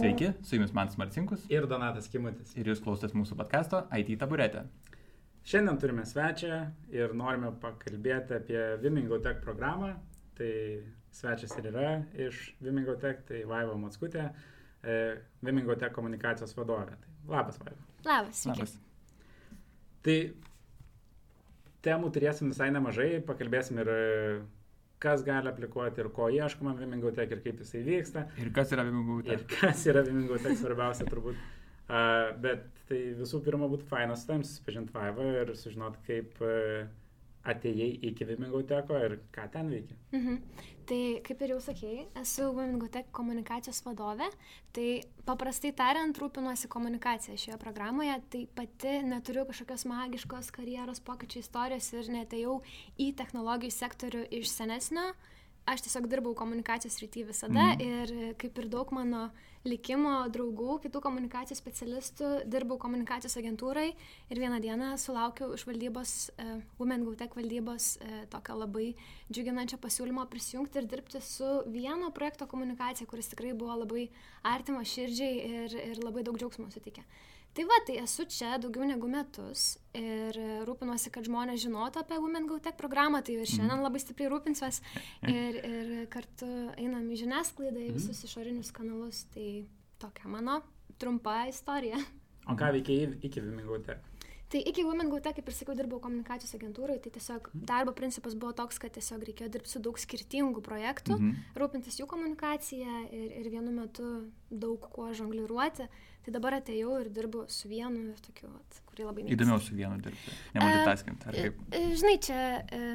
Sveiki, su jumis Mantas Marcinkus ir Donatas Kimutis. ir jūs klausotės mūsų podkasto IT taburetė. Šiandien turime svečią ir norime pakalbėti apie Vimingo Tech programą. Tai svečias ir yra iš Vimingo Tech, tai Vaiva Matskutė, e, Vimingo Tech komunikacijos vadovė. Tai labas, Vaiva. Labas, sveiki. Labas. Tai temų turėsim visai nemažai, pakalbėsim ir kas gali aplikuoti ir ko ieškoma Vimingo Tech ir kaip jisai vyksta. Ir kas yra Vimingų Ir kas yra Vimingo Tech svarbiausia turbūt. Uh, bet tai visų pirma būtų faina su tavim susipažinti Vaivą ir sužinoti, kaip uh, atėjai iki Vimingo Teko ir ką ten veikia. Mhm. Tai kaip ir jau sakėjai, esu Womengotech komunikacijos vadovė. Tai paprastai tariant, rūpinuosi komunikaciją šioje programoje. Tai pati neturiu kažkokios magiškos karjeros pokyčių istorijos ir netėjau į technologijų sektorių iš senesnio. Aš tiesiog dirbau komunikacijos rytyje visada Mhm. ir kaip ir daug mano likimo draugų, kitų komunikacijos specialistų, dirbau komunikacijos agentūrai ir vieną dieną sulaukiau iš valdybos, uh, Women Go Tech valdybos uh, tokio labai džiuginančio pasiūlymo prisijungti ir dirbti su vieno projekto komunikacija, kuris tikrai buvo labai artimo širdžiai ir, ir labai daug džiaugsmo sutikė. Tai va, tai esu čia daugiau negu metus ir rūpinuosi, kad žmonės žinotų apie Women Go Tech programą, tai ir šiandien labai stipriai rūpinsiuos ir, ir kartu einam į žiniasklaidą, į visus išorinius kanalus, tai tokia mano trumpa istorija. O ką veikiai iki Vimingo Tech? Tai iki Women Go Tech, kaip ir sakiau, dirbau komunikacijos agentūrai, tai tiesiog darbo principas buvo toks, kad tiesiog reikėjo dirbti su daug skirtingų projektų, Mhm. rūpintis jų komunikaciją ir, ir vienu metu daug kuo žongliruoti. Tai dabar atėjau ir dirbu su vienu ir tokiu, vat, kurį labai mėgstu. Įdomiau su vienu dirbti. Nemultitaskint, ar kaip? E, e, Žinai, čia e,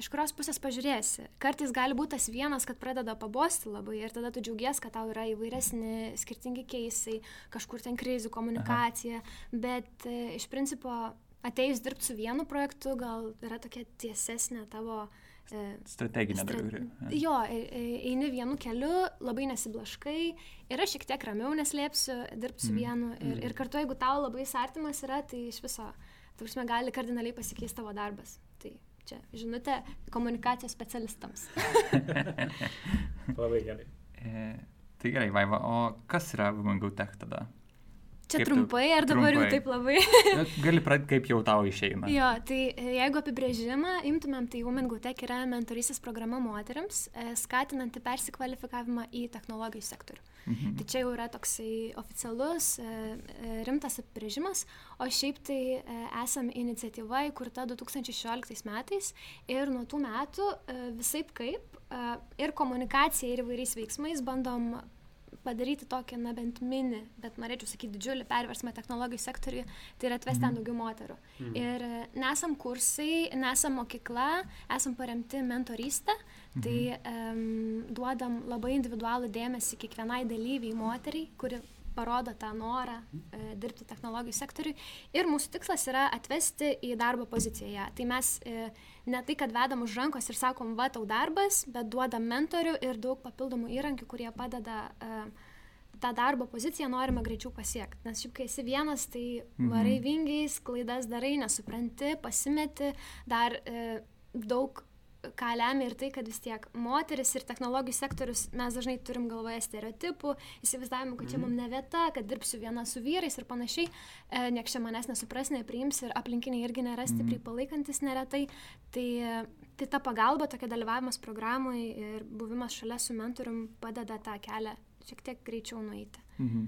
iš kurios pusės pažiūrėsi. Kartais gali būti tas vienas, kad pradeda pabosti labai ir tada tu džiaugies, kad tau yra įvairesni, skirtingi keisai, kažkur ten krizių komunikacija, bet e, iš principo atėjus dirbti su vienu projektu gal yra tokia tiesesnė tavo... E, Strateginė Stra-. Jo, e- e- eini vienu keliu, labai nesiblaškai, yra šiek tiek ramiau, neslėpsiu, dirbti su Mm. vienu. Ir, ir kartu, jeigu tau labai sartimas yra, tai iš viso, tarsi, gali kardinaliai pasikeisti tavo darbas. Tai čia žinutė komunikacijos specialistams. Labai gerai. E, tai gerai, Vaiva, o kas yra Vimingų Tech tada? Čia Kaip trumpai, ar dabar jau trumpai. taip labai? Gali pradėti, kaip jau tau išeina. Jo, tai e, jeigu apibrėžimą imtumėm, tai Women Go Tech yra mentorystės programa moteriams, e, skatinanti persikvalifikavimą į technologijų sektorių. Mhm. Tai čia jau yra toksai oficialus, e, rimtas apibrėžimas, o šiaip tai esam iniciatyva įkurta 2016 metais ir nuo tų metų visai kaip ir komunikacija ir įvairiais veiksmais bandom padaryti tokį, na bent mini, bet norėčiau sakyti didžiulį perversmą technologijų sektoriuje, tai yra atvesti ten daugiau moterų. Mhm. Ir e, nesam kursai, nesam mokykla, esam paremti mentorystę, tai um, duodam labai individualų dėmesį kiekvienai dalyviai moteriai, kuri parodo tą norą e, dirbti technologijų sektoriui. Ir mūsų tikslas yra atvesti į darbo poziciją. ją. Tai mes e, ne tai, kad vedam už rankos ir sakom, va tau darbas, bet duodam mentorių ir daug papildomų įrankių, kurie padeda e, tą darbo poziciją norima greičiau pasiekti. Nes šiaip kai esi vienas, tai Mhm. varai vingiais, klaidas darai, nesupranti, pasimeti, dar e, daug ką lemia ir tai, kad vis tiek moteris ir technologijų sektorius mes dažnai turim galvoje stereotipų, įsivaizdavimų, kad čia Mhm. mums ne vieta, kad dirbsiu viena su vyrais ir panašiai, e, nieks čia manęs nesupras, nepriims ir aplinkiniai irgi nėra stipriai palaikantis neretai. Tai, tai ta pagalba, tokia dalyvavimas programai ir buvimas šalia su mentorium padeda tą kelią šiek tiek greičiau nueiti. Mhm.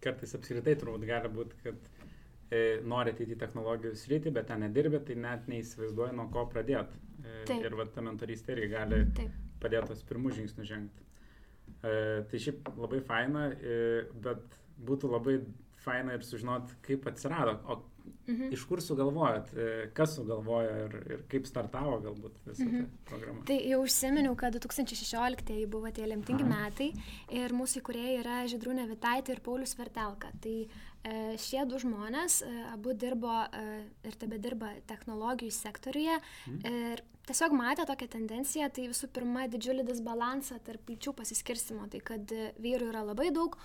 Kartais apskritai turbūt gali būti, kad e, nori ateiti į technologijų sritį, bet ten nedirbi, tai net neįsivaizduoja, nuo ko pradėti. E, Taip. ir va ta mentorystė irgi gali Taip. padėti tos pirmus žingsnius žengti. E, tai šiaip labai faina, e, bet būtų labai faina ir sužinoti, kaip atsirado, o Mhm. iš kur sugalvojot, e, kas sugalvojo ir, ir kaip startavo galbūt visą Mhm. tą programą. Tai jau užsiminiau, kad 2016 buvo tie lemtingi Aha. metai ir mūsų įkūrėjai yra Židrūnė Vitaitė ir Paulius Vertelka. Tai e, šie du žmonės e, abu dirbo ir tebe dirba technologijų sektoriuje Mhm. ir tiesiog matė tokią tendenciją, tai visų pirma didžiulį disbalansą tarp lyčių pasiskirstimo, tai kad vyrų yra labai daug,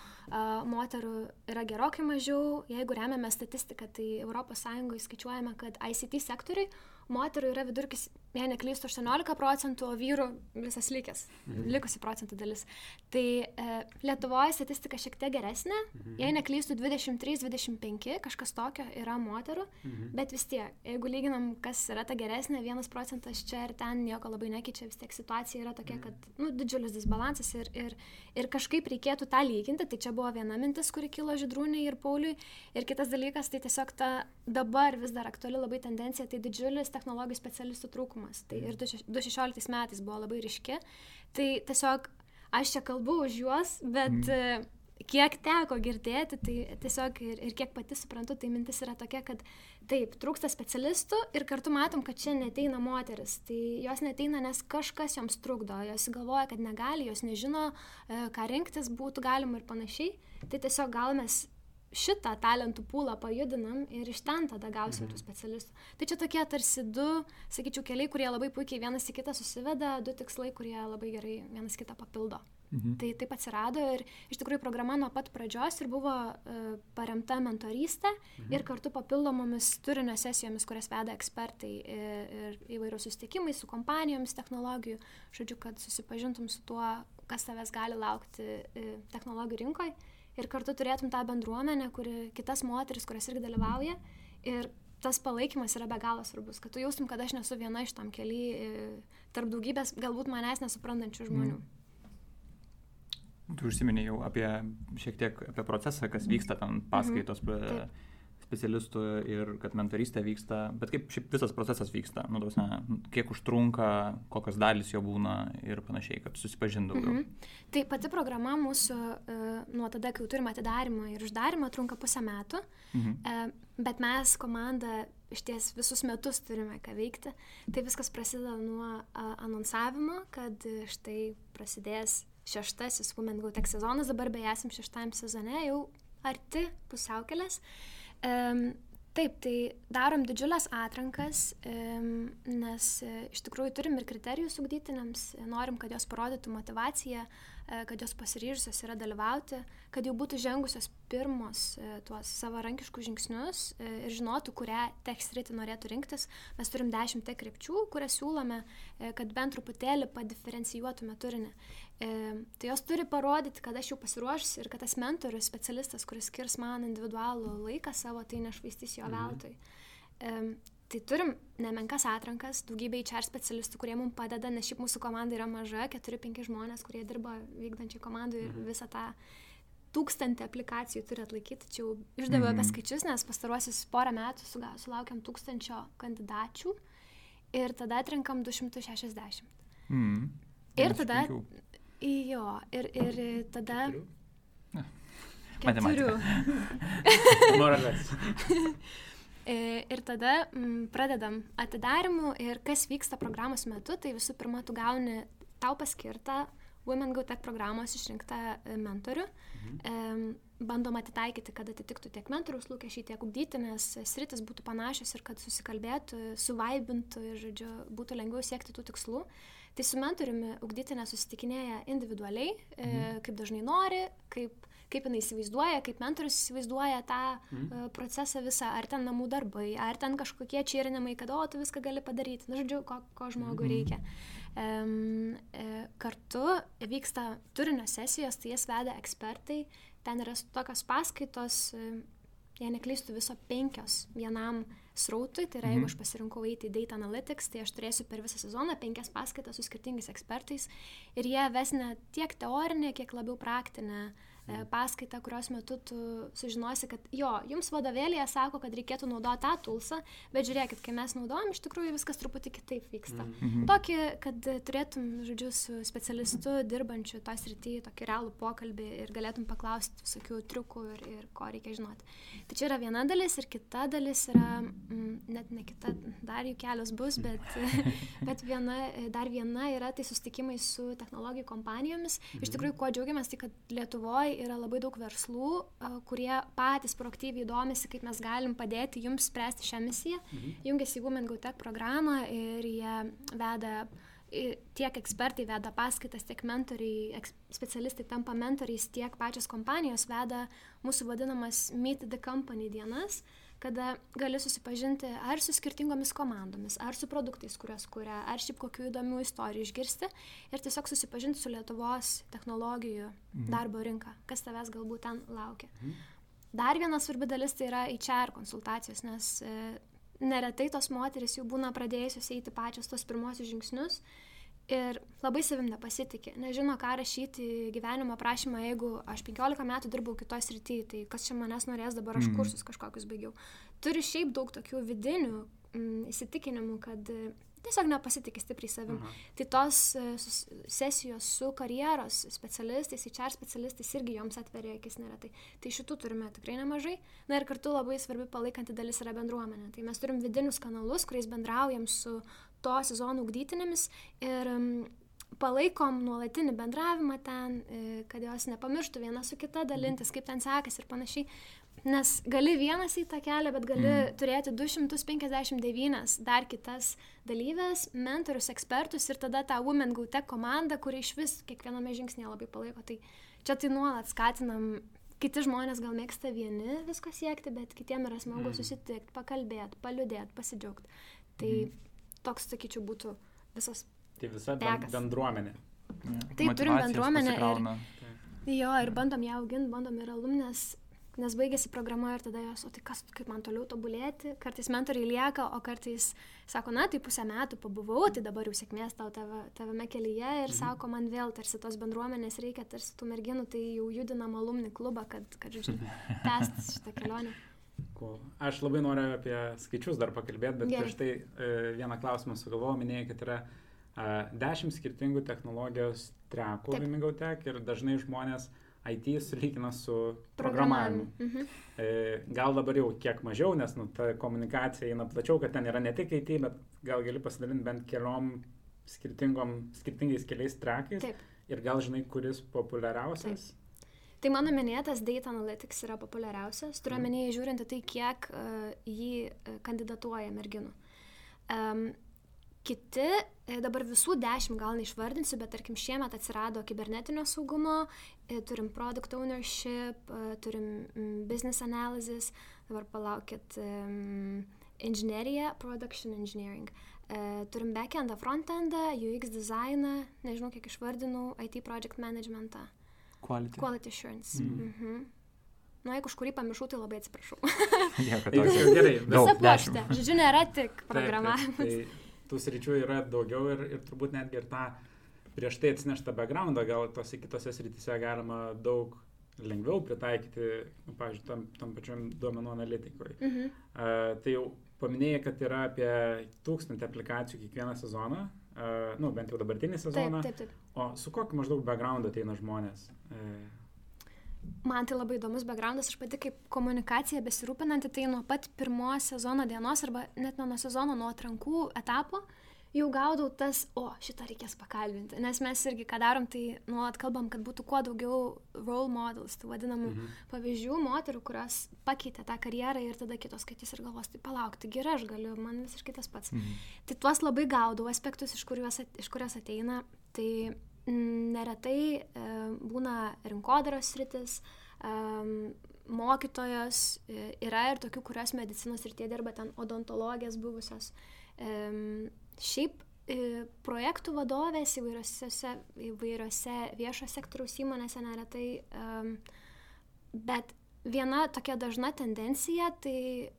moterų yra gerokai mažiau, jeigu remiame statistiką, tai ES skaičiuojame, kad ICT sektoriui moterų yra vidurkis, jei neklystu, 18 procentų, o vyrų visas likęs, mhm. likusi procentų dalis. Tai e, Lietuvoje statistika šiek tiek geresnė, mhm. jei neklystu, 23-25, kažkas tokio yra moterų, mhm. bet vis tiek, jeigu lyginam, kas yra ta geresnė, vienas procentas čia ir ten nieko labai nekeičia, vis tiek situacija yra tokia, mhm. kad, nu, didžiulis disbalansas ir, ir, ir kažkaip reikėtų tą lyginti, tai čia buvo viena mintis, kuri kilo Židrūnai ir Pauliui, ir kitas dalykas, tai tiesiog ta dabar vis dar aktuali labai tendencija, tai didžiulis technologijų specialistų trūkumas. Tai ir 2016 metais buvo labai ryški. Tai tiesiog aš čia kalbu už juos, bet mm. kiek teko girdėti, tai tiesiog ir, ir kiek pati suprantu, tai mintis yra tokia, kad taip, trūksta specialistų ir kartu matom, kad čia neteina moteris. Tai jos neteina, nes kažkas joms trukdo, jos galvoja, kad negali, jos nežino, e, ką rinktis būtų galima ir panašiai. Tai tiesiog gal mes šitą talentų pūlą pajudinam ir iš ten tada gausim mhm. tų specialistų. Tai čia tokie tarsi du, sakyčiau, keliai, kurie labai puikiai vienas į kitą susiveda, du tikslai, kurie labai gerai vienas kitą papildo. Mhm. Tai taip atsirado ir iš tikrųjų programa nuo pat pradžios ir buvo uh, paremta mentorystė mhm. ir kartu papildomomis turinio sesijomis, kurias veda ekspertai ir, ir įvairių susitikimai su kompanijomis technologijų, žodžiu, kad susipažintum su tuo, kas tavęs gali laukti uh, technologijų rinkoje ir kartu turėtum tą bendruomenę, kuri kitas moteris, kurias irgi dalyvauja. Ir tas palaikymas yra be galo svarbus, kad tu jaustum, kad aš nesu viena iš tam keli e, tarp daugybės galbūt manęs nesuprantančių žmonių. Mm. Tu užsiminėjau apie šiek tiek apie procesą, kas vyksta ten paskaitos. Mm -hmm. Taip specialistų ir kad mentorystė vyksta, bet kaip šiaip visas procesas vyksta, nu, tos, ne, kiek užtrunka, kokios dalis jo būna ir panašiai, kad susipažintų daugiau. Mhm. Tai pati programa mūsų uh, nuo tada, kai jau turime atidarimą ir uždarimą, trunka pusę metų, mhm. uh, bet mes komandą iš ties visus metus turime ką veikti. Tai viskas prasideda nuo anonsavimo, kad štai prasidės šeštasis Women Go Tech sezonas, dabar beje esam šeštajam sezone, jau arti pusiaukelės. Uh, Um, Taip, tai darom didžiulės atrankas, nes e, iš tikrųjų turim ir kriterijus ugdytiniams, norim, kad jos parodytų motivaciją, e, kad jos pasiryžusios yra dalyvauti, kad jau būtų žengusios pirmos e, tuos savarankiškus žingsnius ir žinotų, kurią tekstritį norėtų rinktis. Mes turim dešimtį krypčių, kurias siūlome, kad bent truputėlį padiferencijuotume turinį. E, tai jos turi parodyti, kad aš jau pasiruošęs ir kad tas mentorius, specialistas, kuris skirs man individualų laiką savo, tai nešvaistys jo mhm. veltui. Mhm. Tai turim nemenkas atrankas, daugybė HR specialistų, kurie mums padeda, nes šiaip mūsų komanda yra maža, 4-5 žmonės, kurie dirba vykdančiai komandai ir mhm. visą tą tūkstantį aplikacijų turi atlaikyti. Čia jau išdaviau mhm. apie skaičius, nes pastaruosius porą metų sulaukiam tūkstančio kandidačių ir tada atrinkam 260. Mhm. Ir tada, Jo, ir, ir tada. Matematika. Moralės. E, ir tada mm, pradedam atidarimų ir kas vyksta programos metu, tai visų pirma, tu gauni tau paskirtą Women Go Tech programos išrinktą e, mentorių. Mhm. Bandom atitaikyti, kad atitiktų tiek mentoriaus lūkesčiai, tiek ugdyti, nes sritis būtų panašios ir kad susikalbėtų, suvaibintų ir, žodžiu, būtų lengviau siekti tų tikslų. Tai su mentoriumi ugdytinė susitikinėja individualiai, e, mhm. kaip dažnai nori, kaip, kaip jinai įsivaizduoja, kaip mentorius įsivaizduoja tą uh, procesą visą, ar ten namų darbai, ar ten kažkokie čėrinimai, kad, o, tu viską gali padaryti, na, žodžiu, ko, ko žmogui mhm. reikia. Um, e, kartu vyksta turinio sesijos, tai jas veda ekspertai, ten yra tokios paskaitos, e, jei neklystu, viso penkios vienam srautui, tai yra, jeigu mhm. aš pasirinkau eiti į Data Analytics, tai aš turėsiu per visą sezoną penkias paskaitas su skirtingais ekspertais ir jie ves ne tiek teorinę, kiek labiau praktinę paskaitą, kurios metu tu sužinosi, kad jo, jums vadovėlėje sako, kad reikėtų naudoti tą tulsą, bet žiūrėkit, kai mes naudojam, iš tikrųjų viskas truputį kitaip vyksta. Mhm. mhm. Tokį, kad turėtum, žodžiu, su specialistu dirbančiu tos rytyje tokį realų pokalbį ir galėtum paklausti visokių triukų ir, ir ko reikia žinoti. Tai čia yra viena dalis ir kita dalis yra, mm, net ne kita, dar jų kelios bus, bet, bet viena, dar viena yra tai sustikimai su technologijų kompanijomis. Iš mhm. tikrųjų, kuo džiaugiamės, tai kad Lietuvoje yra labai daug verslų, kurie patys proaktyviai domisi, kaip mes galim padėti jums spręsti šią misiją. Mhm. Jungiasi į Women Go Tech programą ir jie veda tiek ekspertai veda paskaitas, tiek mentoriai, specialistai tampa mentoriais, tiek pačios kompanijos veda mūsų vadinamas Meet the Company dienas. Kada gali susipažinti ar su skirtingomis komandomis, ar su produktais, kuriuos kuria, ar šiaip kokių įdomių istorijų išgirsti ir tiesiog susipažinti su Lietuvos technologijų mhm. darbo rinka, kas tavęs galbūt ten laukia. Mhm. Dar viena svarbi dalis tai yra HR konsultacijos, nes e, neretai tos moteris jau būna pradėjusios eiti pačios tos pirmosius žingsnius ir labai savim nepasitikė, nežino, ką rašyti gyvenimo prašymą, jeigu aš 15 metų dirbau kitoje srityje, tai kas čia manęs norės dabar, aš mhm. kursus kažkokius baigiau. Turi šiaip daug tokių vidinių mm, įsitikinimų, kad tiesiog nepasitikė stipriai savim. Aha. Tai tos e, sesijos su karjeros specialistais, HR specialistais irgi joms atveria akis neretai. Tai šitų turime tikrai nemažai. Na ir kartu labai svarbi palaikanti dalis yra bendruomenė. Tai mes turim vidinius kanalus, kuriais bendraujam su to sezono ugdytinėmis ir palaikom nuolatinį bendravimą ten, e, kad jos nepamirštų viena su kita dalintis, kaip ten sekasi ir panašiai. Nes gali vienas į tą kelią, bet gali mm. turėti 259 dar kitas dalyvės, mentorius, ekspertus ir tada tą Women Go Tech komandą, kuri iš vis kiekviename žingsnėje labai palaiko. Tai čia tai nuolat skatinam, kiti žmonės gal mėgsta vieni visko siekti, bet kitiem yra smagu mm. susitikti, pakalbėti, paliudėti, pasidžiaugti. Tai mm. Toks, sakyčiau, būtų visas. Tai visa tekas. bendruomenė. Ja. Taip, turim bendruomenę ir, jo, ir bandom ją auginti, bandom ir alumnės nes baigėsi programa ir tada jos, o tai kas, kaip man toliau tobulėti, kartais mentoriai lieka, o kartais sako, na, tai pusę metų pabuvau, tai dabar jau sėkmės tau tave, tavame kelyje ir mhm. sako, man vėl tarsi tos bendruomenės reikia, tarsi tų merginų, tai jau judinam alumni klubą, kad, kad žodžiu, tęsti šitą kelionę. Cool. Aš labai noriu apie skaičius dar pakalbėti, bet prieš tai e, vieną klausimą sugalvojau, minėjai, kad yra e, dešimt skirtingų technologijos trekų Vimigautech ir dažnai žmonės IT sulygina su programavimu. Mhm. E, gal dabar jau kiek mažiau, nes nu, ta komunikacija eina plačiau, kad ten yra ne tik IT, bet gal gali pasidalinti bent keliom skirtingais keliais trekais. Taip. Ir gal žinai, kuris populiariausias? Taip. Tai mano minėtas Data Analytics yra populiariausias, turiu omenyje žiūrint tai, kiek uh, jį uh, kandidatuoja merginų. Um, Kiti, e, dabar visų dešimt gal neišvardinsiu, bet tarkim šiemet atsirado kibernetinio saugumo, e, turim product ownership, e, turim business analysis, dabar palaukit um, inžinierija, production engineering. Turim backendą, frontendą, UX dizainą, nežinau kiek išvardinau, IT project managementą. Quality. Quality assurance. Mm. Mm -hmm. Nu, jeigu kažkurį pamiršau, tai labai atsiprašau. Nieko tokio. Gerai. Visa pluoštė. Žodžiu, nėra tik programavimas. Taip, tai tų sričių yra daugiau ir, ir turbūt netgi ir tą prieš tai atsineštą backgroundą gal tose kitose srityse galima daug lengviau pritaikyti, pavyzdžiui, tam, tam pačiam duomenų analitikui. Mhm. Uh, tai jau paminėjai, kad yra apie tūkstantį aplikacijų kiekvieną sezoną, nu, bent jau dabartinį sezoną. Taip, taip, taip. O su kokiu maždaug backgroundu ateina žmonės? Uh, Man tai labai įdomus backgroundas, aš pati kaip komunikacija besirūpinanti, tai nuo pat pirmos sezono dienos arba net nuo sezono nuo atrankų etapo jau gaudau tas, o šitą reikės pakalbinti. Nes mes irgi, ką darom, tai nuolat kalbam, kad būtų kuo daugiau role models, tų vadinamų mhm. pavyzdžių moterų, kurios pakeitė tą karjerą ir tada kitos skaitys ir galvos, tai palauk, taigi ir aš galiu, man visiškai tas pats. Mhm. Tai tuos labai gaudau aspektus, iš kurios, iš kurios ateina. Tai neretai e, būna rinkodaros sritis, e, mokytojos, e, yra ir tokių, kurios medicinos ir tie dirba ten odontologijas buvusios. Šiaip projektų vadovės įvairiose, įvairiose viešo sektoriaus įmonėse neretai, bet viena tokia dažna tendencija, tai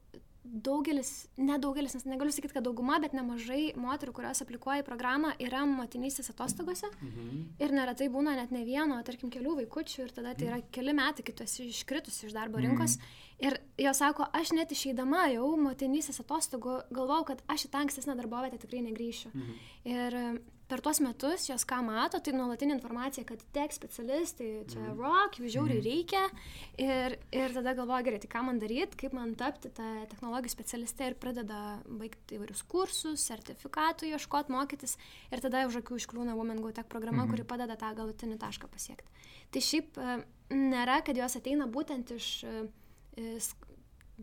daugelis, nedaugelis, nes negaliu sakyti, kad dauguma, bet nemažai moterų, kurios aplikuoja į programą, yra motinystės atostogose. Mhm. Ir neretai būna net ne vieno, tarkim, kelių vaikučių ir tada tai yra keli metai, kai tu esi iškritusi iš darbo rinkos. Mhm. Ir jos sako, aš net išeidama jau motinystės atostogų galvau, kad aš į tą ankstesnę darbovietę tikrai negryšiu. Mhm. Ir per tuos metus jos ką mato, tai nuolatinė informacija, kad tech specialistai čia mm. rock, jų žiauriai mm. reikia. Ir, ir tada galvoja, gerai, tai ką man daryti, kaip man tapti tą technologijų specialistę ir pradeda baigti įvairius kursus, sertifikatų ieškoti, mokytis. Ir tada už akių iškliūna Women Go Tech programa, mm. kuri padeda tą galutinį tašką pasiekti. Tai šiaip e, nėra, kad jos ateina būtent iš e,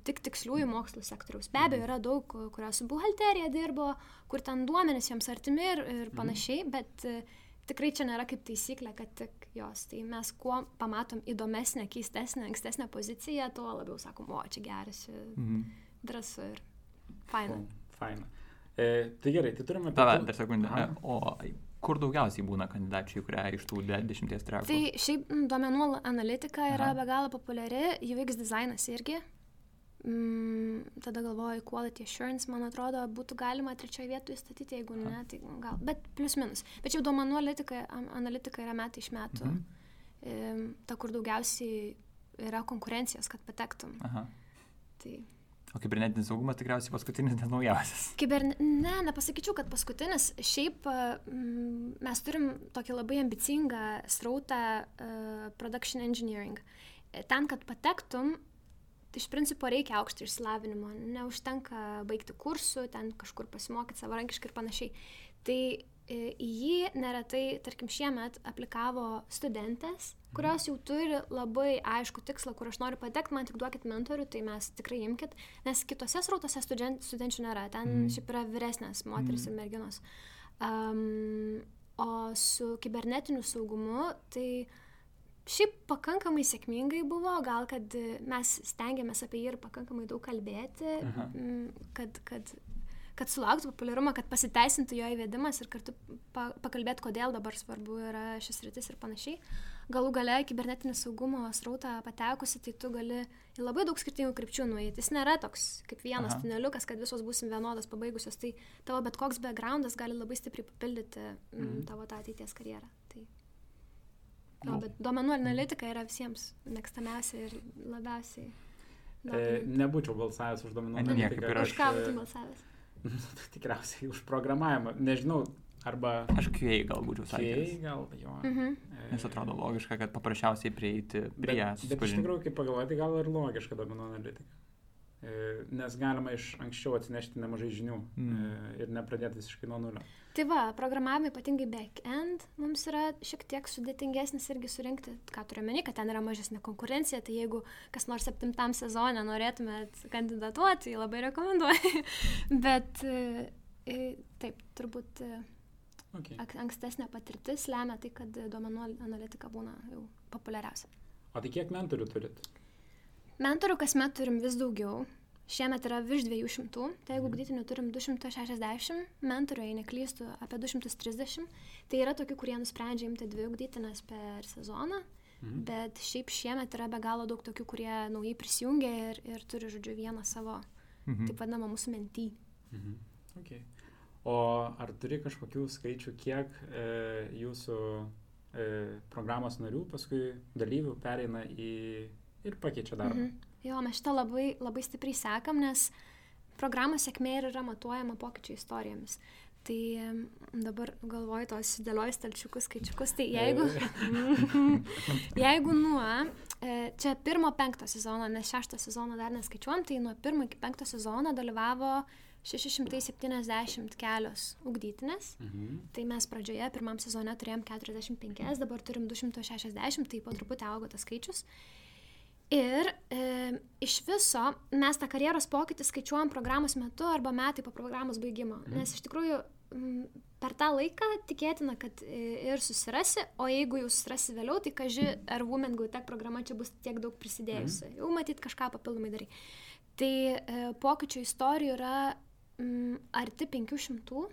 tik tiksliųjų mokslų sektoriaus. Be abejo, yra daug, kurios su buhalterija dirbo, kur ten duomenys jiems artimi ir, ir mhm. panašiai, mhm. bet uh, tikrai čia nėra kaip taisyklė, kad tik jos. Tai mes kuo pamatom įdomesnę, keistesnę, ankstesnę poziciją, tuo labiau sakom, o čia geras, mhm. drąsu ir faina. Faina. E, tai gerai, tai turime... Tavę, dar sekundę. O kur daugiausiai būna kandidačių, kurie iš tų dešimties trekų? Tai šiaip duomenų analitika yra Aha. be galo populiari, UX dizainas irgi. Mm, tada galvoju, quality assurance, man atrodo, būtų galima trečioje vietoje įstatyti, jeigu ne, tai gal, bet plus minus. Bet jau duomenų analitika, analitika yra metai iš metų. Mhm. E, ta, kur daugiausiai yra konkurencijos, kad patektum. Aha. Tai O kibernetinis saugumas tikriausiai paskutinis, nes naujausias. Kiberne... Ne, nepasakyčiau, kad paskutinis. Šiaip mm, mes turim tokį labai ambicingą strautą uh, production engineering. Ten, kad patektum, iš principo reikia aukšto išsilavinimo. Neužtenka baigti kursų, ten kažkur pasimokyti savarankiškai ir panašiai. Tai į jį neretai, tarkim, šiemet aplikavo studentės, kurios jau turi labai aišku tikslą, kur aš noriu patekti, man tik duokit mentorių, tai mes tikrai imkit, nes kitose srautose student, studenčių nėra, ten mm. šiaip yra vyresnės moteris mm. ir merginos. Um, o su kibernetiniu saugumu, tai šiaip pakankamai sėkmingai buvo, gal kad mes stengiamės apie jį ir pakankamai daug kalbėti, Aha. kad, kad kad sulauktų populiarumo, kad pasiteisintų jo įvedimas ir kartu pa, pakalbėti, kodėl dabar svarbu yra šis rytis ir panašiai. Galų gale kibernetinio saugumo srautą patekusi, tai tu gali į labai daug skirtingų krypčių nueiti. Jis nėra toks kaip vienas Aha. tuneliukas, kad visos būsim vienodas pabaigusios, tai tavo bet koks backgroundas gali labai stipriai papildyti mm, mhm. tavo tą ateities karjerą. Tai... No, nu. bet duomenų analitika yra visiems mėgstamiausia ir labiausiai. E, nebūčiau balsavęs už duomenų analitiką. Už ką būtum balsavęs? Tikriausiai už programavimą. Nežinau, arba... Aš QA gal būčiau sakęs. QA gal, jo. Mhm. Nes atrodo logiška, kad paprasčiausiai prieiti prie... Bet, bet iš tikrųjų, kaip pagalvoti, gal ir logiška duomenų analitika. E, nes galima iš anksčiau atsinešti nemažai žinių mm. E, ir nepradėti visiškai nuo nulio. Tai va, programavimai, ypatingai back-end, mums yra šiek tiek sudėtingesnis irgi surinkti, ką turiu meni, kad ten yra mažesnė konkurencija, tai jeigu kas nors septintam sezonė norėtumėt kandidatuoti, tai labai rekomenduoju. Bet e, taip, turbūt okay. ankstesnė patirtis lemia tai, kad duomenų analitika būna jau populiariausia. O tai kiek mentorių turit? Mentorių kasmet turim vis daugiau. Šiemet yra virš 200, tai jeigu gdytinių turim 260, mentorių, jei neklystu, apie 230, tai yra tokių, kurie nusprendžia imti dvi ugdytinės per sezoną, mhm. bet šiaip šiemet yra be galo daug tokių, kurie naujai prisijungia ir, ir turi, žodžiu, vieną savo, mhm. taip vadinamą mūsų mentį. Mhm. Okay. O ar turi kažkokių skaičių, kiek e, jūsų e, programos narių paskui dalyvių pereina į ir pakeičia darbą. Mhm. Jo, mes šitą labai, labai stipriai sekam, nes programos sėkmė ir yra matuojama pokyčių istorijomis. Tai dabar galvoju tos dėlioju stalčiukus, skaičiukus, tai jeigu, jeigu nuo, e, čia pirmo penkto sezono, nes šešto sezono dar neskaičiuom, tai nuo pirmo iki penkto sezono dalyvavo 670 kelios ugdytinės. Mhm. Tai mes pradžioje pirmam sezone turėjom 45, dabar turim 260, tai po truputį augo tas skaičius. Ir e, iš viso mes tą karjeros pokytį skaičiuojam programos metu arba metai po programos baigimo. Mhm. Nes iš tikrųjų m, per tą laiką tikėtina, kad e, ir susirasi, o jeigu jau susirasi vėliau, tai kažkai ar Women Go Tech programa čia bus tiek daug prisidėjusi. Mhm. Jau matyt kažką papildomai darai. Tai e, pokyčių istorijų yra m, arti 500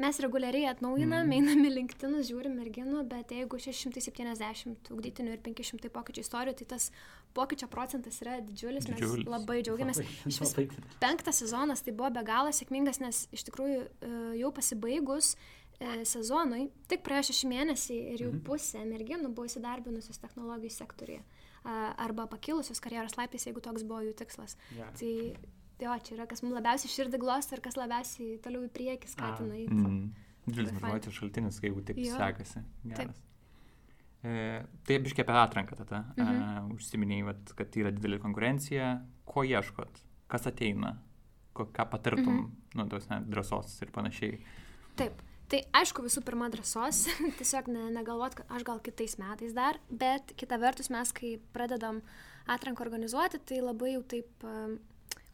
Mes reguliariai atnaujinam, mm. einam į LinkedIn, žiūrim merginų, bet jeigu 670 ugdytinių ir 500 pokyčių istorijų, tai tas pokyčio procentas yra didžiulis, mes didžiulis. labai džiaugiamės. Vis penktas sezonas tai buvo be galo sėkmingas, nes iš tikrųjų e, jau pasibaigus e, sezonui, tik praėjo šeši mėnesiai ir jau mm. pusė merginų buvo įsidarbinusios technologijų sektoriuje arba pakilusios karjeros laiptais, jeigu toks buvo jų tikslas. Yeah. Tai jo, čia yra, kas mums labiausiai širdį glosto ir kas labiausiai toliau į priekį skatina. Mm. Didelis motivacijos šaltinis, jeigu taip jo. sekasi. Geras. Taip. E, tai biškiai apie atranką tada. Mhm. E, užsiminėjai, vat, kad yra didelė konkurencija. Ko ieškot? Kas ateina? Ko, ką patartum, mhm. nu, tos ne, drąsos ir panašiai. Taip. Tai aišku, visų pirma, drąsos, tiesiog ne, negalvot, kad aš gal kitais metais dar, bet kita vertus mes, kai pradedam atranką organizuoti, tai labai jau taip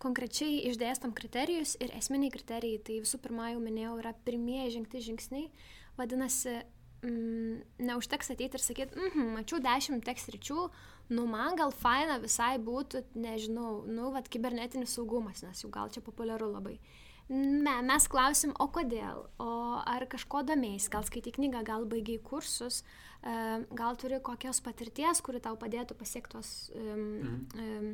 konkrečiai išdėstam kriterijus ir esminiai kriterijai, tai visų pirma, jau minėjau, yra pirmieji žengti žingsniai, vadinasi, mm, neužteks ateiti ir sakyti, mhm, mačiau dešimt tekst ryčių, nu man gal faina visai būtų, nežinau, nu, vad, kibernetinis saugumas, nes jau gal čia populiaru labai. Me, mes klausim, o kodėl, o ar kažko domėjai, gal skaitai knygą, gal baigiai kursus, e, gal turi kokios patirties, kuri tau padėtų pasiekti tos um, mhm. um,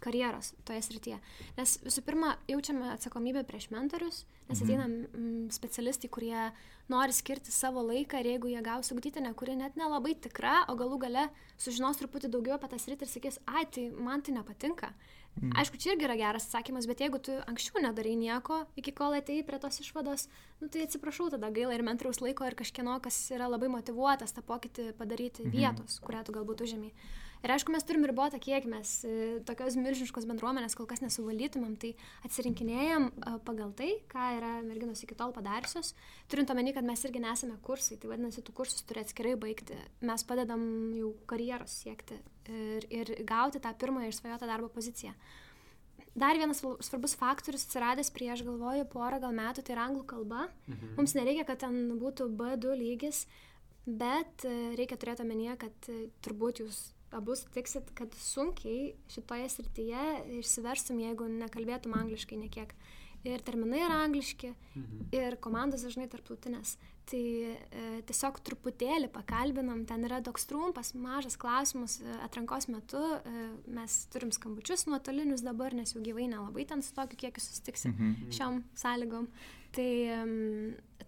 karjeros toje srityje. Nes visų pirma, jaučiame atsakomybę prieš mentorius, nes mhm. ateina mm, specialistai, kurie nori skirti savo laiką ir jeigu jie gaus ugdytinę, kuri net nelabai tikra, o galų gale sužinos truputį daugiau apie tą sritį ir sakys, ai, tai man tai nepatinka. Mhm. Aišku, čia irgi yra geras atsakymas, bet jeigu tu anksčiau nedarai nieko, iki kol atei prie tos išvados, nu, tai atsiprašau, tada gaila ir mentoriaus laiko ir kažkieno, kas yra labai motivuotas tą pokytį padaryti mhm. vietos, kurią tu galbūt užėmė. Ir aišku, mes turim ribotą kiekį, mes e, tokios milžiniškos bendruomenės kol kas nesuvalytumėm, tai atsirinkinėjom e, pagal tai, ką yra merginos iki tol padariusios, turint omeny, kad mes irgi nesame kursai, tai vadinasi, tų kursus turi atskirai baigti. Mes padedam jau karjeros siekti ir, ir gauti tą pirmąją išsvajotą darbo poziciją. Dar vienas svarbus faktorius atsiradęs prieš, galvoju, porą gal metų, tai yra anglų kalba. Mhm. Mums nereikia, kad ten būtų B2 lygis, bet e, reikia turėti omenyje, kad turbūt jūs abu sutiksit, kad sunkiai šitoje srityje išsiverstum, jeigu nekalbėtum angliškai nekiek. Ir terminai yra angliški, mhm. ir komandos dažnai tarptautinės. Tai e, tiesiog truputėlį pakalbinam, ten yra toks trumpas, mažas klausimas e, atrankos metu. E, mes turim skambučius nuotolinius dabar, nes jau gyvai nelabai ten su tokiu kiekiu susitiksi mhm. šiom sąlygom. Tai,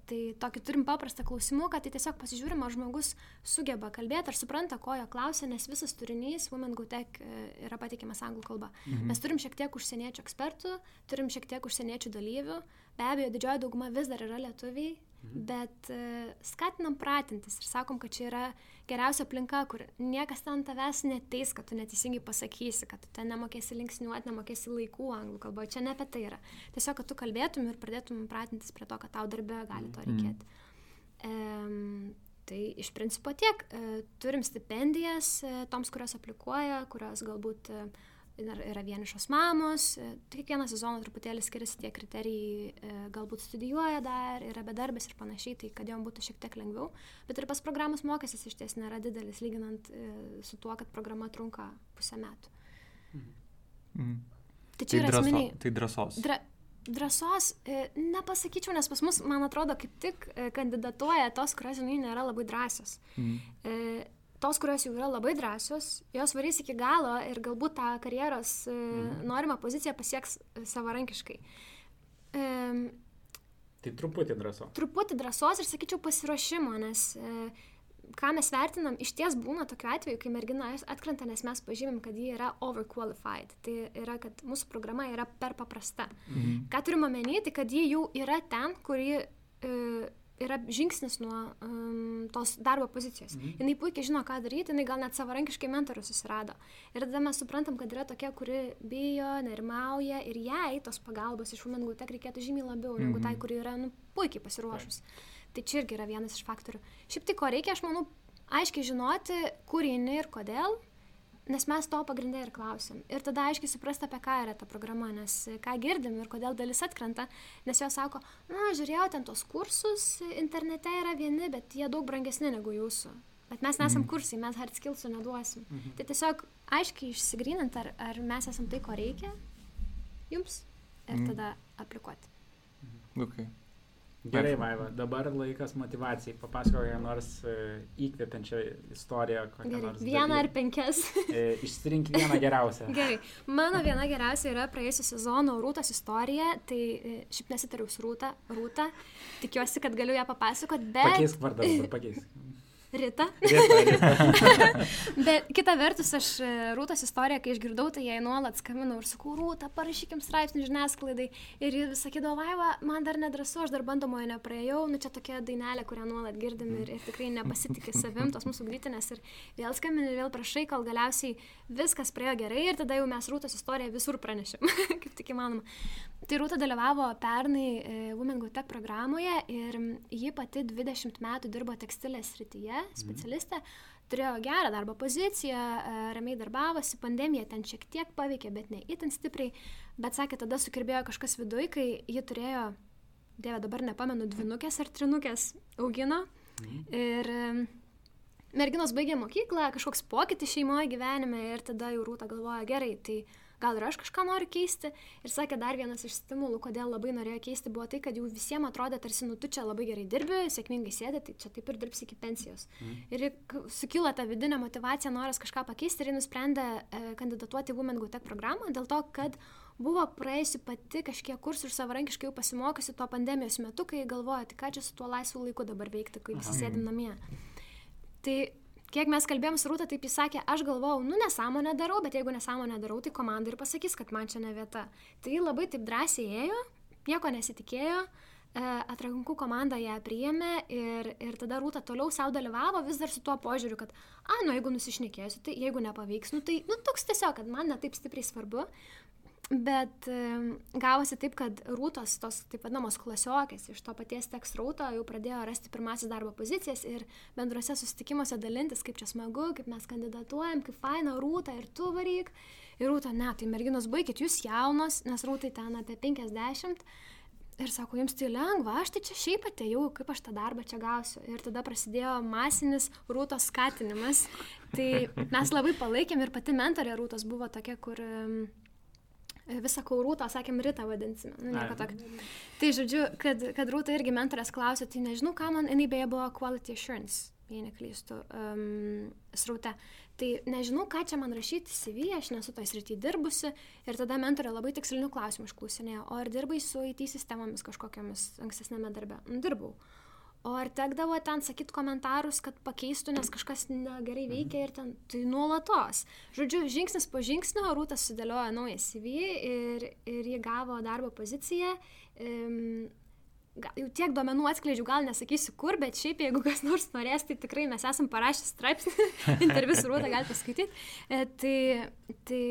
tai tokį turim paprastą klausimą, kad tai tiesiog pasižiūrim, ar žmogus sugeba kalbėti, ar supranta, ko jo klausia, nes visas turinys Women Go Tech e, yra pateikiamas anglų kalba. Mhm. Mes turim šiek tiek užsieniečių ekspertų, turim šiek tiek užsieniečių dalyvių, be abejo, didžioji dauguma vis dar yra lietuviai, Mhm. Bet uh, skatinam pratintis ir sakom, kad čia yra geriausia aplinka, kur niekas ten tavęs neteis, kad tu neteisingai pasakysi, kad tu ten nemokėsi linksniuoti, nemokėsi laikų anglų kalboje. Čia ne apie tai yra. Tiesiog, kad tu kalbėtum ir pradėtum pratintis prie to, kad tau darbė gali to mhm. reikėti. Mhm. Um, tai iš principo tiek. Uh, turim stipendijas uh, toms, kurios aplikuoja, kurios galbūt uh, yra vienišos mamos, e, tai kiekvieną sezoną truputėlį skiriasi tie kriterijai, e, galbūt studijuoja dar, yra bedarbės ir panašiai, tai kad jom būtų šiek tiek lengviau, bet ir pas programos mokestis iš ties nėra didelis, lyginant e, su tuo, kad programa trunka pusę metų. Mhm. Mhm. Tai čia tai yra asmeniai. Tai drąsos. Dra, drąsos nepasakyčiau, nes pas mus, man atrodo, kaip tik kandidatuoja tos, kurios, žinai, nėra labai drąsios. Mhm tos, kurios jau yra labai drąsios, jos varys iki galo ir galbūt tą karjeros mhm. norimą poziciją pasieks e, savarankiškai. Um, tai truputį drąsos. Truputį drąsos ir sakyčiau pasiruošimo, nes e, ką mes vertinam, iš ties būna tokiu atveju, kai mergina atkrenta, nes mes pažymim, kad ji yra overqualified. Tai yra, kad mūsų programa yra per paprasta. Mhm. Ką turim omeny, tai kad ji jau yra ten, kur ji e, yra žingsnis nuo um, tos darbo pozicijos. Mhm. Jis puikiai žino, ką daryti, jinai gal net savarankiškai mentorių susirado. Ir tada mes suprantam, kad yra tokia, kuri bijo, nerimauja ir jai tos pagalbos iš Women Tech reikėtų žymiai labiau mhm. negu tai, kuri yra nu, puikiai pasiruošus. Tai. tai čia irgi yra vienas iš faktorių. Šiaip tai ko reikia, aš manau, aiškiai žinoti, kur jinai ir kodėl, Nes mes to pagrindę ir klausim. Ir tada aiškiai suprasti, apie ką yra ta programa, nes ką girdim ir kodėl dalis atkrenta. Nes jos sako, na, žiūrėjau, ten tos kursus internete yra vieni, bet jie daug brangesni negu jūsų. Bet mes nesam mhm. kursai, mes hard skillsų neduosim. Mhm. Tai tiesiog aiškiai išsigrinant, ar, ar mes esam tai, ko reikia jums ir mhm. tada aplikuoti. Mhm. Okay. Gerai, Vaiva, dabar laikas motivacijai. Papasakok, nors uh, įkvepiančią istoriją. Gerai, vieną ar penkias. e, išsirink vieną geriausią. Gerai, mano viena geriausia yra praėjusio sezono Rūtos istorija. Tai e, šiaip nesitariu su Rūta. Rūta. Tikiuosi, kad galiu ją papasakoti, bet... Pakeisk vardą, pakeisk. Rita. Rita, Rita. Bet kita vertus, aš e, Rūtos istoriją, kai išgirdau, tai jai nuolat skambinau ir sakau, Rūta, parašykim straipsnį žiniasklaidai. Ir jis sakydavo, Vaiva, man dar nedrasu, aš dar bandomojo nepraėjau, nu čia tokia dainelė, kurią nuolat girdim ir, ir tikrai nepasitikė savim, tos mūsų grytinės. Ir vėl skambini, ir vėl prašai, kol galiausiai viskas praėjo gerai ir tada jau mes Rūtos istoriją visur pranešėm, kaip tik įmanoma. Tai Rūta dalyvavo pernai e, Women Go Tech programoje ir ji pati 20 metų dirbo tekstilės srityje, mhm. specialistė, turėjo gerą darbo poziciją, e, ramiai darbavosi, pandemija ten šiek tiek paveikė, bet ne itin stipriai, bet sakė, tada sukirbėjo kažkas viduje, kai ji turėjo, dieve dabar nepamenu, dvinukės ar trinukės augino Mhm. Ir merginos baigė mokyklą, kažkoks pokytis šeimoje gyvenime ir tada jau rūta galvoja, gerai, tai gal ir aš kažką noriu keisti. Ir sakė, dar vienas iš stimulų, kodėl labai norėjo keisti, buvo tai, kad jau visiems atrodė, tarsi, nu, tu čia labai gerai dirbi, sėkmingai sėdė, tai čia taip ir dirbsi iki pensijos. Mm. Ir sukilo ta vidinė motivacija, noras kažką pakeisti ir jis nusprendė e, kandidatuoti į Women Go Tech programą dėl to, kad buvo praėjusi pati kažkiek kursų ir savarankiškai jau pasimokysi tuo pandemijos metu, kai galvoja, tai ką čia su tuo laisvu laiku dabar veikti, kai visi sėdim namie. Tai kiek mes kalbėjom su Rūta, taip jis sakė, aš galvojau, nu nesąmonę darau, bet jeigu nesąmonę darau, tai komanda ir pasakys, kad man čia ne vieta. Tai labai taip drąsiai ėjo, nieko nesitikėjo, e, atrankų komanda ją priėmė ir, ir tada Rūta toliau savo dalyvavo vis dar su tuo požiūriu, kad, a, nu jeigu nusišnekėsiu, tai jeigu nepavyks, nu tai, nu toks tiesiog, kad man netaip stipriai svarbu, Bet gavosi taip, kad rūtos, tos taip vadinamos klasiokės, iš to paties tekstrauto jau pradėjo rasti pirmasis darbo pozicijas ir bendruose susitikimuose dalintis, kaip čia smagu, kaip mes kandidatuojam, kaip faina rūta ir tu varyk. Ir rūta, ne, tai merginos baigit, jūs jaunos, nes rūtai ten apie 50. Ir sako, jums tai lengva, aš tai čia šiaip atėjau, kaip aš tą darbą čia gausiu. Ir tada prasidėjo masinis rūtos skatinimas. Tai mes labai palaikėm ir pati mentorė rūtos buvo tokia, kur visą kaurūtą, sakėm, rytą vadinsime. Nu, nieko tokio. Tai žodžiu, kad, kad rūta irgi mentorės klausė, tai nežinau, ką man, jinai beje buvo quality assurance, jei neklystu, um, sraute. Tai nežinau, ką čia man rašyti CV, aš nesu toj srity dirbusi. Ir tada mentorė labai tikslinių klausimų išklausinėjo, o ar dirbai su IT sistemomis kažkokiamis ankstesnėme darbe? Nu, dirbau. O ar tekdavo ten sakyti komentarus, kad pakeistų, nes kažkas negerai mhm. veikia ir ten, tai nuolatos. Žodžiu, žingsnis po žingsnio Rūtas sudėliojo naują CV ir, ir jį gavo darbo poziciją. Um, jau tiek duomenų atskleidžiu, gal nesakysiu kur, bet šiaip jeigu kas nors norės, tai tikrai mes esam parašę straipsnį, interviu su Rūta galite paskaityti. E, tai, tai,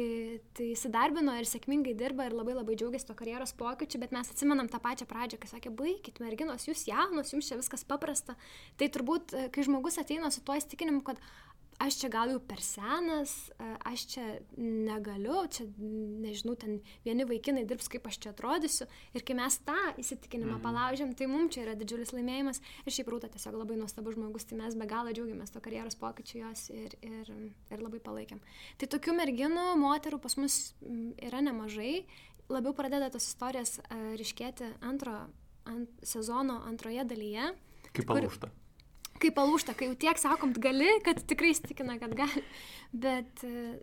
tai įsidarbino ir sėkmingai dirba ir labai labai džiaugiasi to karjeros pokyčiu, bet mes atsimenam tą pačią pradžią, kai sakė, baigit merginos, jūs jaunos, jums čia viskas paprasta. Tai turbūt, e, kai žmogus ateina su tuo įstikinimu, kad aš čia gal jau per senas, aš čia negaliu, čia, nežinau, ten vieni vaikinai dirbs, kaip aš čia atrodysiu. Ir kai mes tą įsitikinimą mm. palaužėm, tai mums čia yra didžiulis laimėjimas. Ir šiaip rūta tiesiog labai nuostabus žmogus, tai mes be galo džiaugiamės to karjeros pokyčiu jos ir, ir, ir labai palaikėm. Tai tokių merginų, moterų pas mus yra nemažai. Labiau pradeda tos istorijas ryškėti antro ant sezono antroje dalyje. Kaip palūšta. Kur, kai palūšta, kai jau tiek sakom, gali, kad tikrai įstikina, kad gali. Bet e,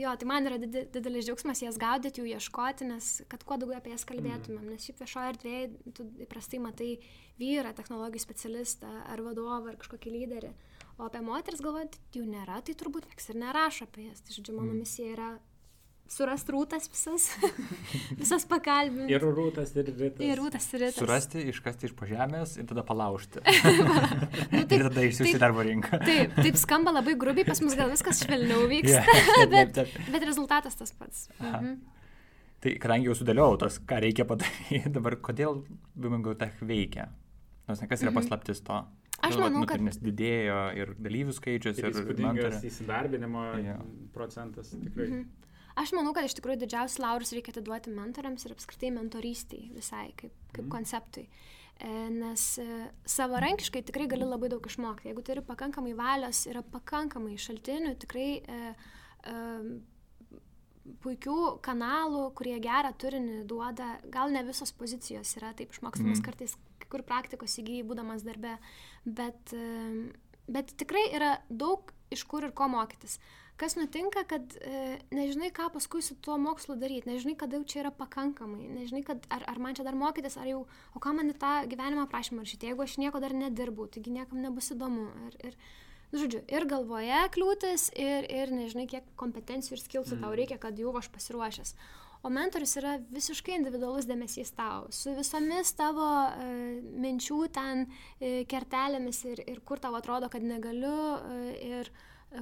jo, tai man yra didelis džiaugsmas jas gaudyti, jų ieškoti, nes kad kuo daugiau apie jas kalbėtumėm. Mm. Nes šiaip viešoje erdvėje tu įprastai matai vyrą, technologijų specialistą ar vadovą ar kažkokį lyderį. O apie moteris galvojant, jų nėra, tai turbūt nieks ir nerašo apie jas. Tai žodžiu, mano mm. misija yra surasti rūtas visas, visas pakalbinti. Ir rūtas, ir rytas. Ir rūtas, ir rytas. Surasti, iškasti iš pažemės ir tada palaužti. nu, taip, ir tada išsiųsti darbo rinką. taip, taip skamba labai grubiai, pas mus gal viskas švelniau vyksta, yeah, bet, taip, taip. bet rezultatas tas pats. Mhm. Tai kadangi jau sudėliau tos, ką reikia padaryti, dabar kodėl Bimingo Tech veikia? Nors kas yra mhm. paslaptis to? Aš manau, kad... Nes didėjo ir dalyvių skaičius, ir, ir mentorių. Įsidarbinimo yeah. procentas tikrai. Mhm. Aš manau, kad iš tikrųjų didžiausius laurus reikia atiduoti mentoriams ir apskritai mentorystiai visai kaip, kaip mm. konceptui. E, nes e, savarankiškai tikrai gali labai daug išmokti. Jeigu turi pakankamai valios, yra pakankamai šaltinių, tikrai e, e, puikių kanalų, kurie gerą turinį duoda, gal ne visos pozicijos yra taip išmokstamas mm. kartais, kur praktikos įgyji būdamas darbe, bet, e, bet tikrai yra daug iš kur ir ko mokytis kas nutinka, kad e, nežinai, ką paskui su tuo mokslu daryti, nežinai, kada jau čia yra pakankamai, nežinai, kad, ar, ar man čia dar mokytis, ar jau, o ką man į tą gyvenimą prašymą rašyti, jeigu aš nieko dar nedirbu, taigi niekam nebus įdomu. Ir, ir, nu, žodžiu, ir galvoje kliūtis, ir, ir nežinai, kiek kompetencijų ir skilsų mm. tau reikia, kad jau aš pasiruošęs. O mentorius yra visiškai individualus dėmesys tau, su visomis tavo e, minčių ten e, kertelėmis ir, ir kur tau atrodo, kad negaliu. E, ir,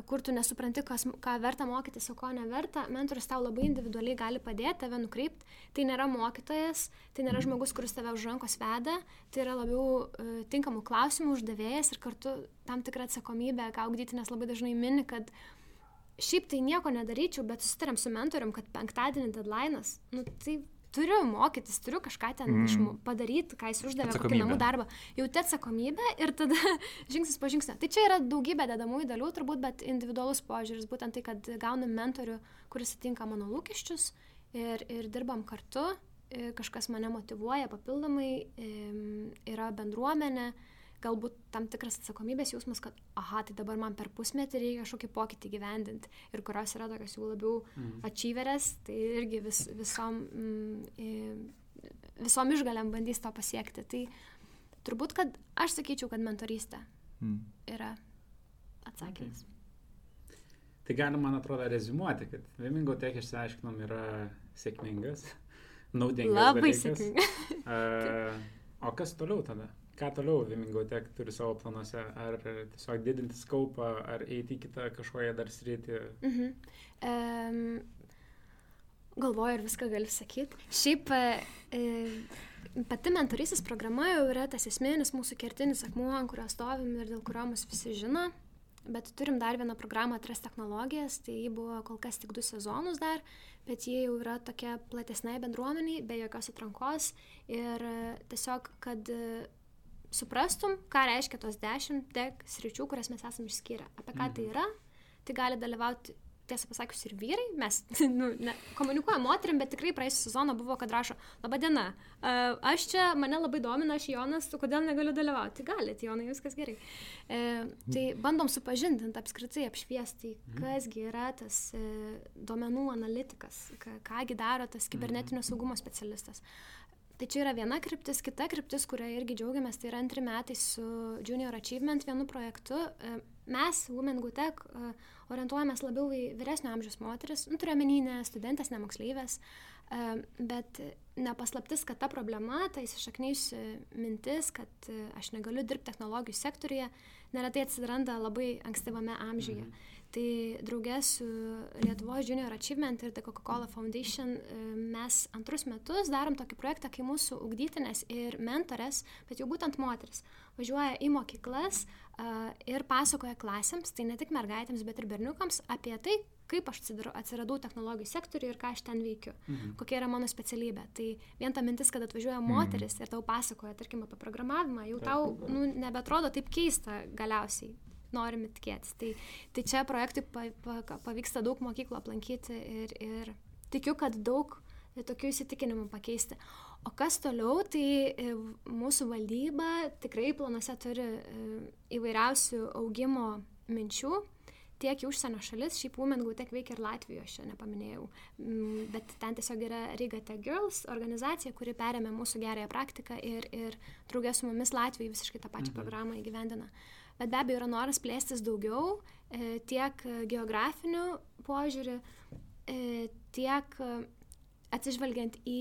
kur tu nesupranti, kas, ką verta mokytis, o ko neverta, mentorius tau labai individualiai gali padėti, tave nukreipti. Tai nėra mokytojas, tai nėra žmogus, kuris tave už rankos veda, tai yra labiau uh, tinkamų klausimų uždavėjas ir kartu tam tikrą atsakomybę gaugdyti, nes labai dažnai mini, kad šiaip tai nieko nedaryčiau, bet susitarėm su mentorium, kad penktadienį deadline'as, nu tai turiu mokytis, turiu kažką ten mm. padaryti, ką jis uždavė, kokį namų darbą. Jauti atsakomybę ir tada žingsnis po žingsnio. Tai čia yra daugybė dedamųjų dalių turbūt, bet individualus požiūris, būtent tai, kad gaunam mentorių, kuris atitinka mano lūkesčius ir, ir dirbam kartu, kažkas mane motivuoja papildomai, yra bendruomenė galbūt tam tikras atsakomybės jausmas, kad, aha, tai dabar man per pusmetį reikia kažkokį pokytį gyvendinti ir kurios yra tokios jau labiau mm. ačyverės, tai irgi vis, visom, mm, visom išgalėm bandys to pasiekti. Tai turbūt, kad aš sakyčiau, kad mentorystė mm. yra atsakymas. Okay. Tai galim, man atrodo, rezumuoti, kad Vimingo Tech išsiaiškinom yra sėkmingas, naudingas. Labai sėkmingas. uh, o kas toliau tada? Ką toliau Vimingo Tech turi savo planuose? Ar tiesiog didinti skaupą, ar eiti į kitą kažkokią dar sritį? Mhm. Um, galvoju, ar viską galiu sakyti. Šiaip e, e, pati mentorysis programa jau yra tas esminis mūsų kertinis akmuo, ant kurio stovim ir dėl kurio mus visi žino. Bet turim dar vieną programą Atras technologijas, tai jį buvo kol kas tik du sezonus dar, bet jie jau yra tokia platesnai bendruomeniai, be jokios atrankos ir e, tiesiog, kad suprastum, ką reiškia tos dešimt tek sričių, kurias mes esame išskyrę. Apie ką tai mhm. tai yra, tai gali dalyvauti, tiesą pasakius, ir vyrai. Mes nu, ne, komunikuojam moterim, bet tikrai praėjusią sezoną buvo, kad rašo, laba diena, aš čia, mane labai domina, aš Jonas, kodėl negaliu dalyvauti. Galite, Jonai, viskas gerai. Uh, tai bandom supažindinti, apskritai apšviesti, mhm. kasgi yra tas uh, duomenų analitikas, ką, kągi daro tas kibernetinio mhm. saugumo specialistas. Uh, Tai čia yra viena kryptis, kita kryptis, kurią irgi džiaugiamės, tai yra antri metai su Junior Achievement vienu projektu. E, mes, Women Go Tech, e, orientuojamės labiau į vyresnio amžiaus moteris, nu, turiuomenį ne studentės, ne moksleivės, e, bet nepaslaptis, kad ta problema, ta įsišaknyjusi mintis, kad aš negaliu dirbti technologijų sektorija, neretai atsiranda labai ankstyvame amžiuje. Mhm. Tai draugė su Lietuvos Junior Achievement ir The Coca-Cola Foundation e, mes antrus metus darom tokį projektą, kai mūsų ugdytinės ir mentorės, bet jau būtent moteris, važiuoja į mokyklas ir pasakoja klasėms, tai ne tik mergaitėms, bet ir berniukams apie tai, kaip aš atsiradau technologijų sektoriui ir ką aš ten veikiu, mhm. kokia yra mano specialybė. Tai vien ta mintis, kad atvažiuoja mhm. moteris ir tau pasakoja, tarkim, apie programavimą, jau tau nu, nebetrodo taip keista galiausiai norime tikėtis. Tai, tai čia projektui pa, pa, pavyksta daug mokyklų aplankyti ir, ir tikiu, kad daug tokių įsitikinimų pakeisti. O kas toliau, tai e, mūsų valdyba tikrai planuose turi e, įvairiausių augimo minčių tiek į užsienio šalis, šiaip Women Go Tech veikia ir Latvijoje, aš nepaminėjau, mm, bet ten tiesiog yra Riga Tech Girls organizacija, kuri perėmė mūsų gerąją praktiką ir, ir draugė su mumis Latvijai visiškai tą pačią mhm. programą įgyvendina. Bet be abejo yra noras plėstis daugiau e, tiek geografiniu požiūriu, tiek atsižvelgiant į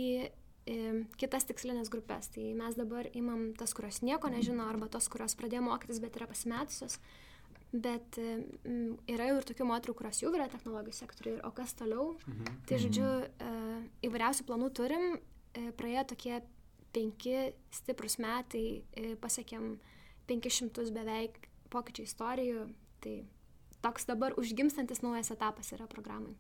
kitas tikslinės grupės. Tai mes dabar imam tas, kurios nieko nežino, arba tos, kurios pradėjo mokytis, bet yra pasimetusios. Bet mm, yra jau ir tokių moterų, kurios jau yra technologijų sektoriuje, o kas toliau. Mhm. Tai žodžiu, e, įvairiausių planų turim, praėjo tokie penki stiprus metai, pasiekėm 500 beveik pokyčių istorijų. Tai toks dabar užgimstantis naujas etapas yra programai.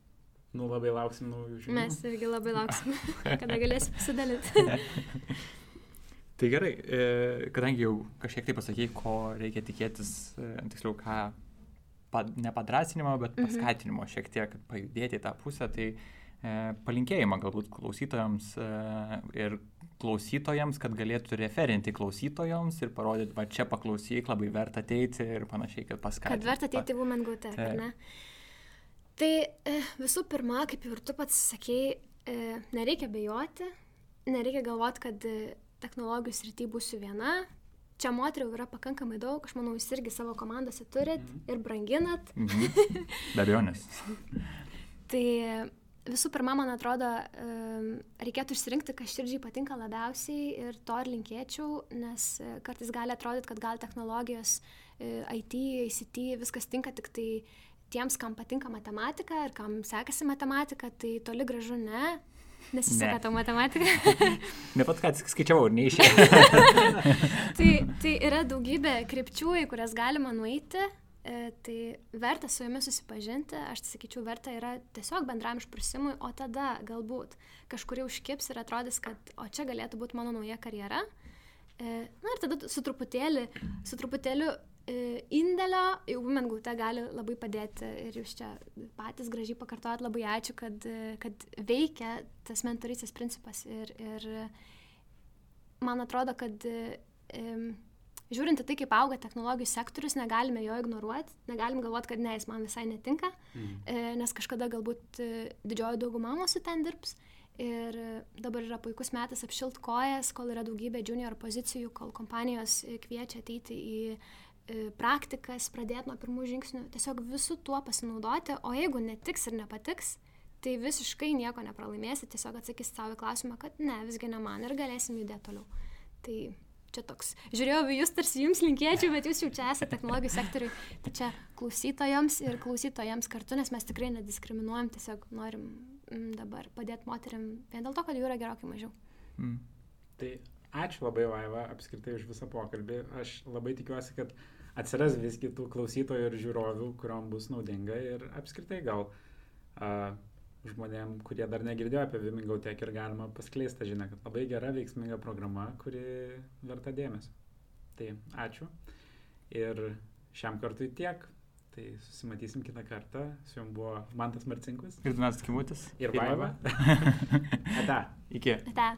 Nu, labai lauksim naujų žinių. Mes irgi labai lauksim, kada galėsim pasidalinti. tai gerai, e, kadangi jau kažkiek tai pasakėjai, ko reikia tikėtis, e, tiksliau, ką, nepadrasinimo, bet mhm. paskatinimo šiek tiek pajudėti į tą pusę, tai e, palinkėjimą galbūt klausytojams ir klausytojams, kad galėtų referinti klausytojams ir parodyti, va čia paklausyk, labai verta ateiti ir panašiai, kad paskatinti. Kad verta ateiti Women Go Tech, ar ne? Tai e, visų pirma, kaip ir tu pats sakėjai, e, nereikia bejoti, nereikia galvoti, kad e, technologijų srity būsiu viena. Čia moterių yra pakankamai daug, aš manau, jūs irgi savo komandose turit mm -hmm. ir branginat. Mm -hmm. Be abejonės. tai visų pirma, man atrodo, reikėtų išsirinkti, kas širdžiai patinka labiausiai ir to ir linkėčiau, nes kartais gali atrodyti, kad gal technologijos, IT, ICT, viskas tinka tik tai tiems, kam patinka matematika ir kam sekasi matematika, tai toli gražu ne. Nesiseka ne. ta matematika. ne pat ką skaičiavau, neišėjau. tai, tai yra daugybė krypčių, į kurias galima nueiti E, tai verta su jumis susipažinti, aš tai sakyčiau, verta yra tiesiog bendram išprusimui, o tada galbūt kažkurie užkips ir atrodys, kad o čia galėtų būti mano nauja karjera. E, na ir tada su truputėlį, su truputėliu indėlio į Women Gauta gali labai padėti ir jūs čia patys gražiai pakartojat, labai ačiū, kad, kad veikia tas mentorystės principas ir, ir man atrodo, kad žiūrint į tai, kaip auga technologijų sektorius, negalime jo ignoruoti, negalim galvoti, kad ne, jis man visai netinka, mhm. nes kažkada galbūt e, didžioji dauguma mūsų ten dirbs. Ir dabar yra puikus metas apšilt kojas, kol yra daugybė junior pozicijų, kol kompanijos kviečia ateiti į e, praktikas, pradėti nuo pirmų žingsnių, tiesiog visų tuo pasinaudoti, o jeigu netiks ir nepatiks, tai visiškai nieko nepralaimėsi, tiesiog atsakys savo klausimą, kad ne, visgi ne man ir galėsim judėti toliau. Tai čia toks, žiūrėjau jūs, tarsi jums linkėčiau, bet jūs jau čia esate technologijų sektoriui, tai čia klausytojams ir klausytojams kartu, nes mes tikrai nediskriminuojam, tiesiog norim mm, dabar padėti moteriam vien dėl to, kad jų yra gerokai mažiau. Mm. Tai ačiū labai, Vaiva, apskritai už visą pokalbį. Aš labai tikiuosi, kad atsiras visgi tų klausytojų ir žiūrovių, kuriuom bus naudinga ir apskritai gal uh, žmonėm, kurie dar negirdėjo apie Vimingau tiek ir galima paskleisti žinę, kad labai gera, veiksminga programa, kuri verta dėmesio. Tai ačiū. Ir šiam kartui tiek. Tai susimatysim kitą kartą. Su jums buvo Mantas Marcinkus. Ir Donas Kimutis. Ir Vaiva. Ata. Iki. Ata.